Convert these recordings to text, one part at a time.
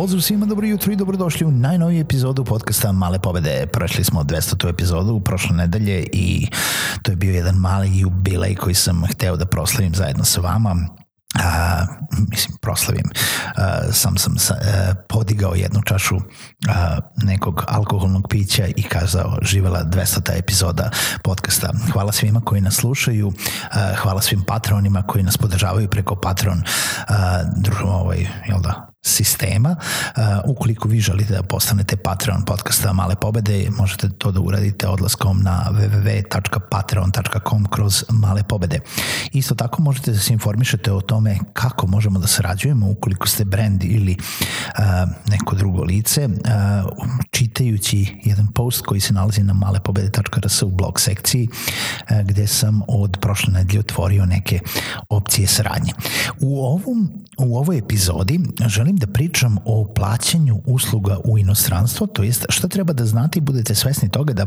Pozdrav svima, dobro jutro i dobrodošli u najnoviju epizodu podcasta Male pobede. Prošli smo 200. epizodu u prošle nedelje i to je bio jedan mali jubilej koji sam hteo da proslavim zajedno sa vama. A, mislim, proslavim. A, sam sam sa, a, e, podigao jednu čašu a, e, nekog alkoholnog pića i kazao živela 200. epizoda podcasta. Hvala svima koji nas slušaju, a, e, hvala svim patronima koji nas podržavaju preko patron a, družimo ovaj, jel da, sistema. Uh, ukoliko vi želite da postanete Patreon podcasta Male pobede, možete to da uradite odlaskom na www.patreon.com kroz Male pobede. Isto tako možete da se informišete o tome kako možemo da sarađujemo ukoliko ste brand ili uh, neko drugo lice, uh, čitajući jedan post koji se nalazi na malepobede.rs u blog sekciji, uh, gde sam od prošle nedelje otvorio neke opcije saradnje. U, ovom, u ovoj epizodi želim želim da pričam o plaćanju usluga u inostranstvo, to jest šta treba da znate i budete svesni toga da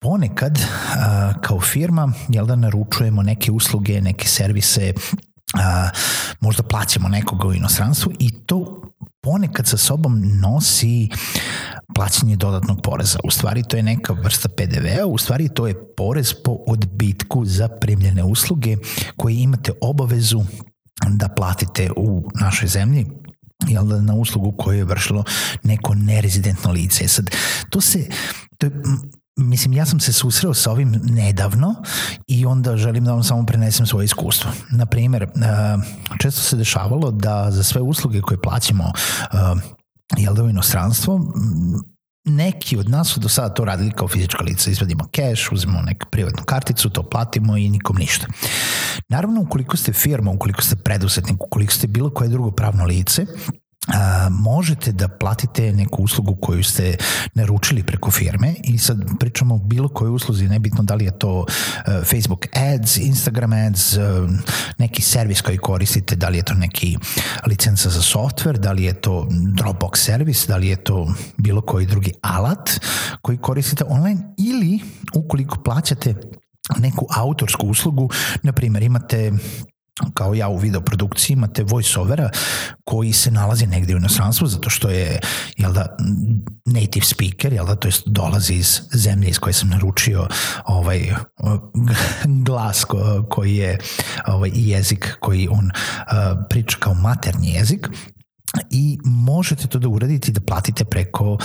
ponekad a, kao firma jel da naručujemo neke usluge, neke servise, a, možda plaćamo nekoga u inostranstvu i to ponekad sa sobom nosi plaćanje dodatnog poreza. U stvari to je neka vrsta PDV-a, u stvari to je porez po odbitku za primljene usluge koje imate obavezu da platite u našoj zemlji jel, na uslugu koju je vršilo neko nerezidentno lice. Sad, to se, to je, mislim, ja sam se susreo sa ovim nedavno i onda želim da vam samo prenesem svoje iskustvo. Naprimer, e, često se dešavalo da za sve usluge koje plaćamo e, jel da u inostranstvo neki od nas su do sada to radili kao fizička lica, izvadimo cash, uzmemo neku privatnu karticu, to platimo i nikom ništa. Naravno, ukoliko ste firma, ukoliko ste preduzetnik, ukoliko ste bilo koje drugo pravno lice, a, možete da platite neku uslugu koju ste naručili preko firme i sad pričamo o bilo kojoj usluzi, nebitno da li je to e, Facebook ads, Instagram ads, e, neki servis koji koristite, da li je to neki licenca za software, da li je to Dropbox servis, da li je to bilo koji drugi alat koji koristite online ili ukoliko plaćate neku autorsku uslugu, na primjer imate kao ja u videoprodukciji imate voiceovera koji se nalazi negde u inostranstvu zato što je jel da, native speaker, jel da, to jest dolazi iz zemlje iz koje sam naručio ovaj glas ko, koji je ovaj jezik koji on uh, priča kao maternji jezik i možete to da uradite i da platite preko uh,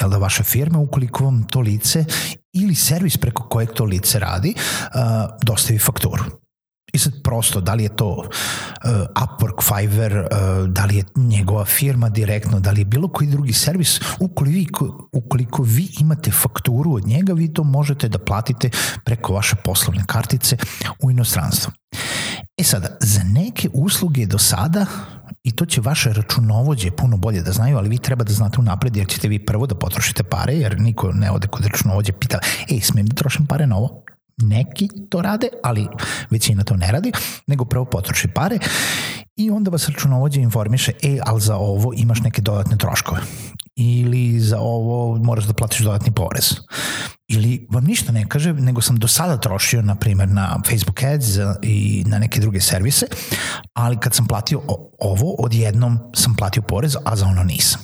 jel da, vaše firme ukoliko vam to lice ili servis preko kojeg to lice radi uh, dostavi fakturu I sad prosto, da li je to uh, Upwork, Fiverr, uh, da li je njegova firma direktno, da li je bilo koji drugi servis, ukoliko ukoliko vi imate fakturu od njega, vi to možete da platite preko vaše poslovne kartice u inostranstvu. E sada, za neke usluge do sada, i to će vaše računovođe puno bolje da znaju, ali vi treba da znate unapred jer ćete vi prvo da potrošite pare, jer niko ne ode kod računovođe pita, ej, smijem da trošim pare na ovo? neki to rade, ali većina to ne radi, nego prvo potroši pare i onda vas računovođe informiše, e, ali za ovo imaš neke dodatne troškove ili za ovo moraš da platiš dodatni porez ili vam ništa ne kaže, nego sam do sada trošio, na primer, na Facebook Ads i na neke druge servise, ali kad sam platio ovo, odjednom sam platio porez, a za ono nisam.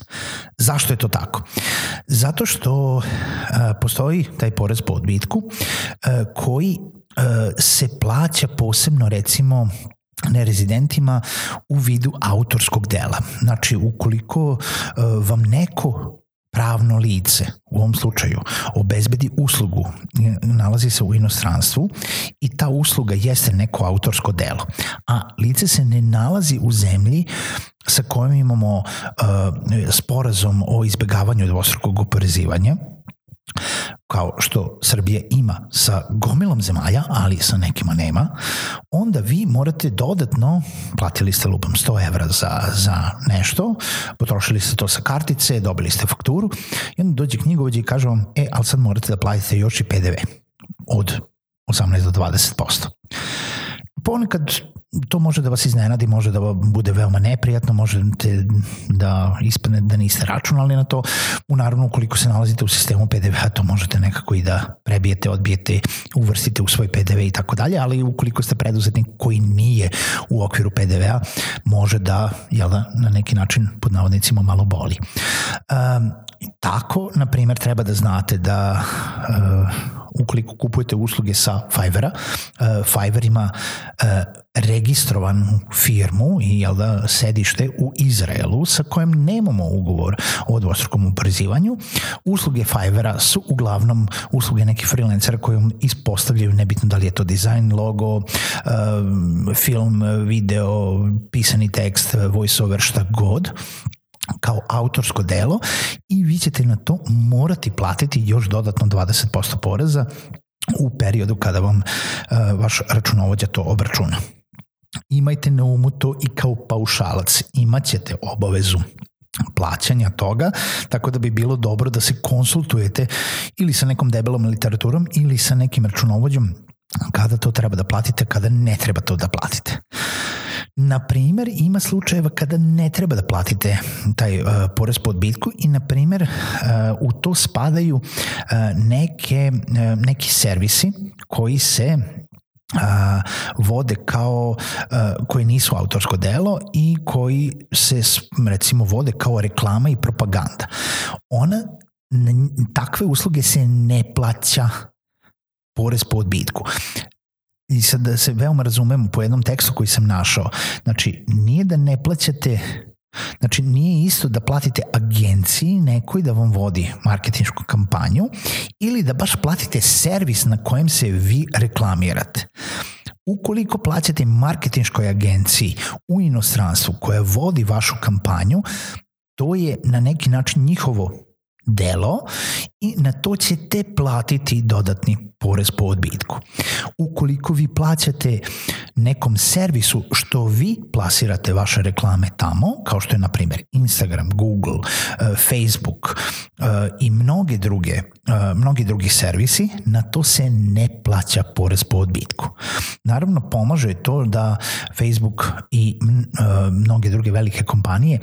Zašto je to tako? Zato što e, postoji taj porez po odbitku e, koji e, se plaća posebno, recimo, nerezidentima u vidu autorskog dela. Znači, ukoliko e, vam neko pravno lice u ovom slučaju obezbedi uslugu e, nalazi se u inostranstvu i ta usluga jeste neko autorsko delo a lice se ne nalazi u zemlji sa kojom imamo uh, sporazum o izbegavanju dvostrukog oporezivanja kao što Srbija ima sa gomilom zemalja, ali sa nekima nema, onda vi morate dodatno, platili ste lupam 100 evra za, za nešto, potrošili ste to sa kartice, dobili ste fakturu, i onda dođe knjigovođa i kaže vam, e, ali sad morate da platite još i PDV od 18 do 20% ponekad to može da vas iznenadi, može da vam bude veoma neprijatno, možete da ispane da niste računali na to. U naravno, ukoliko se nalazite u sistemu pdv to možete nekako i da prebijete, odbijete, uvrstite u svoj PDV i tako dalje, ali ukoliko ste preduzetnik koji nije u okviru PDV-a, može da, jel da, na neki način, pod navodnicima, malo boli. Um, tako, na primer, treba da znate da uh, ukoliko kupujete usluge sa Fivera, e, Fiver ima e, registrovanu firmu i jel da, sedište u Izraelu sa kojem nemamo ugovor o dvostrukom uprezivanju. Usluge Fivera su uglavnom usluge nekih freelancera koje ispostavljaju, nebitno da li je to dizajn, logo, e, film, video, pisani tekst, voiceover, šta god kao autorsko delo i vi ćete na to morati platiti još dodatno 20% poreza u periodu kada vam uh, vaš računovođa to obračuna. Imajte na umu to i kao paušalac, imaćete obavezu plaćanja toga, tako da bi bilo dobro da se konsultujete ili sa nekom debelom literaturom ili sa nekim računovođom kada to treba da platite, kada ne treba to da platite. Uh, Na primer, ima slučajeva kada ne treba da platite taj uh, porez po odbitku i na primer uh, u to spadaju uh, neke, uh, neki servisi koji se a, vode kao a, koji nisu autorsko delo i koji se recimo vode kao reklama i propaganda. Ona takve usluge se ne plaća porez po odbitku i sad da se veoma razumemo po jednom tekstu koji sam našao, znači nije da ne plaćate Znači, nije isto da platite agenciji nekoj da vam vodi marketinšku kampanju ili da baš platite servis na kojem se vi reklamirate. Ukoliko plaćate marketinškoj agenciji u inostranstvu koja vodi vašu kampanju, to je na neki način njihovo delo i na to ćete platiti dodatni porez po odbitku. Ukoliko vi plaćate nekom servisu što vi plasirate vaše reklame tamo, kao što je na primjer Instagram, Google, eh, Facebook eh, i mnoge druge, eh, mnogi drugi servisi, na to se ne plaća porez po odbitku. Naravno pomaže to da Facebook i mnoge druge velike kompanije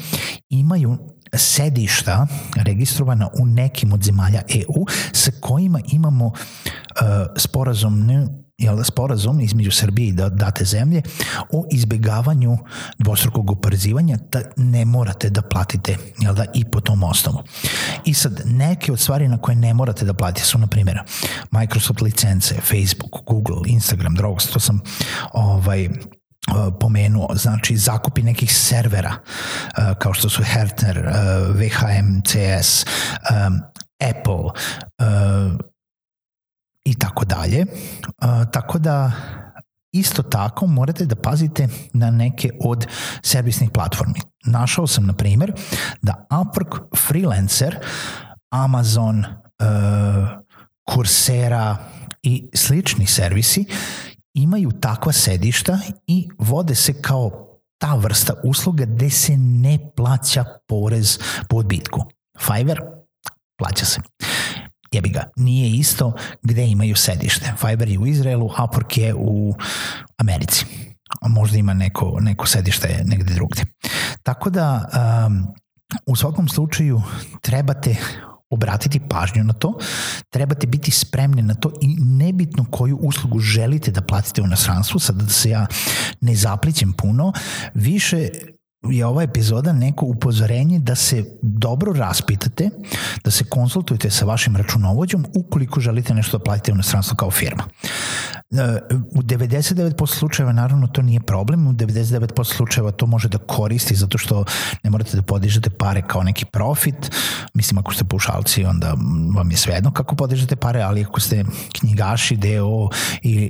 imaju sedišta registrovana u nekim od zemalja EU sa kojima imamo uh, sporazum ne, jel, sporazum između Srbije i da, date zemlje o izbegavanju dvostrukog oporezivanja da ne morate da platite jel, da, i po tom osnovu. I sad, neke od stvari na koje ne morate da platite su, na primjer, Microsoft licence, Facebook, Google, Instagram, Drogs, to sam ovaj, E, pomenuo, znači zakupi nekih servera e, kao što su Hertner, e, VHM, CS, Apple i tako dalje. Tako da Isto tako morate da pazite na neke od servisnih platformi. Našao sam, na primjer da Upwork Freelancer, Amazon, Coursera i slični servisi imaju takva sedišta i vode se kao ta vrsta usluga gde se ne plaća porez po odbitku. Fiverr plaća se. Jebi ga, nije isto gde imaju sedište. Fiverr je u Izraelu, Upwork je u Americi. Možda ima neko, neko sedište negde drugde. Tako da, um, u svakom slučaju trebate obratiti pažnju na to, trebate biti spremni na to i nebitno koju uslugu želite da platite u nasranstvu, sad da se ja ne zaplićem puno, više je ova epizoda neko upozorenje da se dobro raspitate, da se konsultujete sa vašim računovođom ukoliko želite nešto da platite u inostranstvu kao firma u 99% slučajeva naravno to nije problem, u 99% slučajeva to može da koristi zato što ne morate da podižete pare kao neki profit, mislim ako ste pušalci onda vam je svejedno kako podižete pare, ali ako ste knjigaši, DO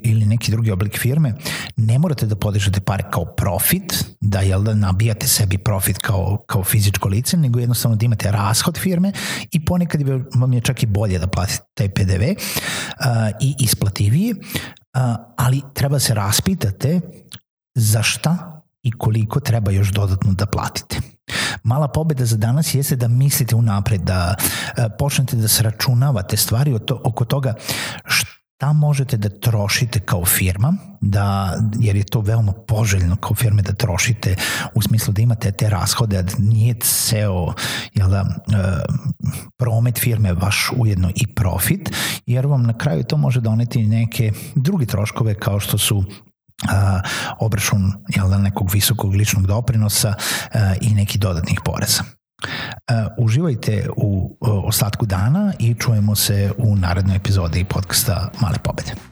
ili neki drugi oblik firme, ne morate da podižete pare kao profit, da jel da nabijate sebi profit kao, kao fizičko lice, nego jednostavno da imate rashod firme i ponekad vam je čak i bolje da platite taj PDV a, i isplativije, a, ali treba se raspitate za šta i koliko treba još dodatno da platite. Mala pobeda za danas jeste da mislite unapred, da počnete da sračunavate stvari oko toga što Tam možete da trošite kao firma, da, jer je to veoma poželjno kao firme da trošite u smislu da imate te rashode, da nije ceo jel da, e, promet firme vaš ujedno i profit, jer vam na kraju to može doneti neke drugi troškove kao što su a, obračun jel da, nekog visokog ličnog doprinosa a, e, i nekih dodatnih poreza. E, uživajte u e, ostatku dana i čujemo se u narednoj epizodi podcasta Male pobede.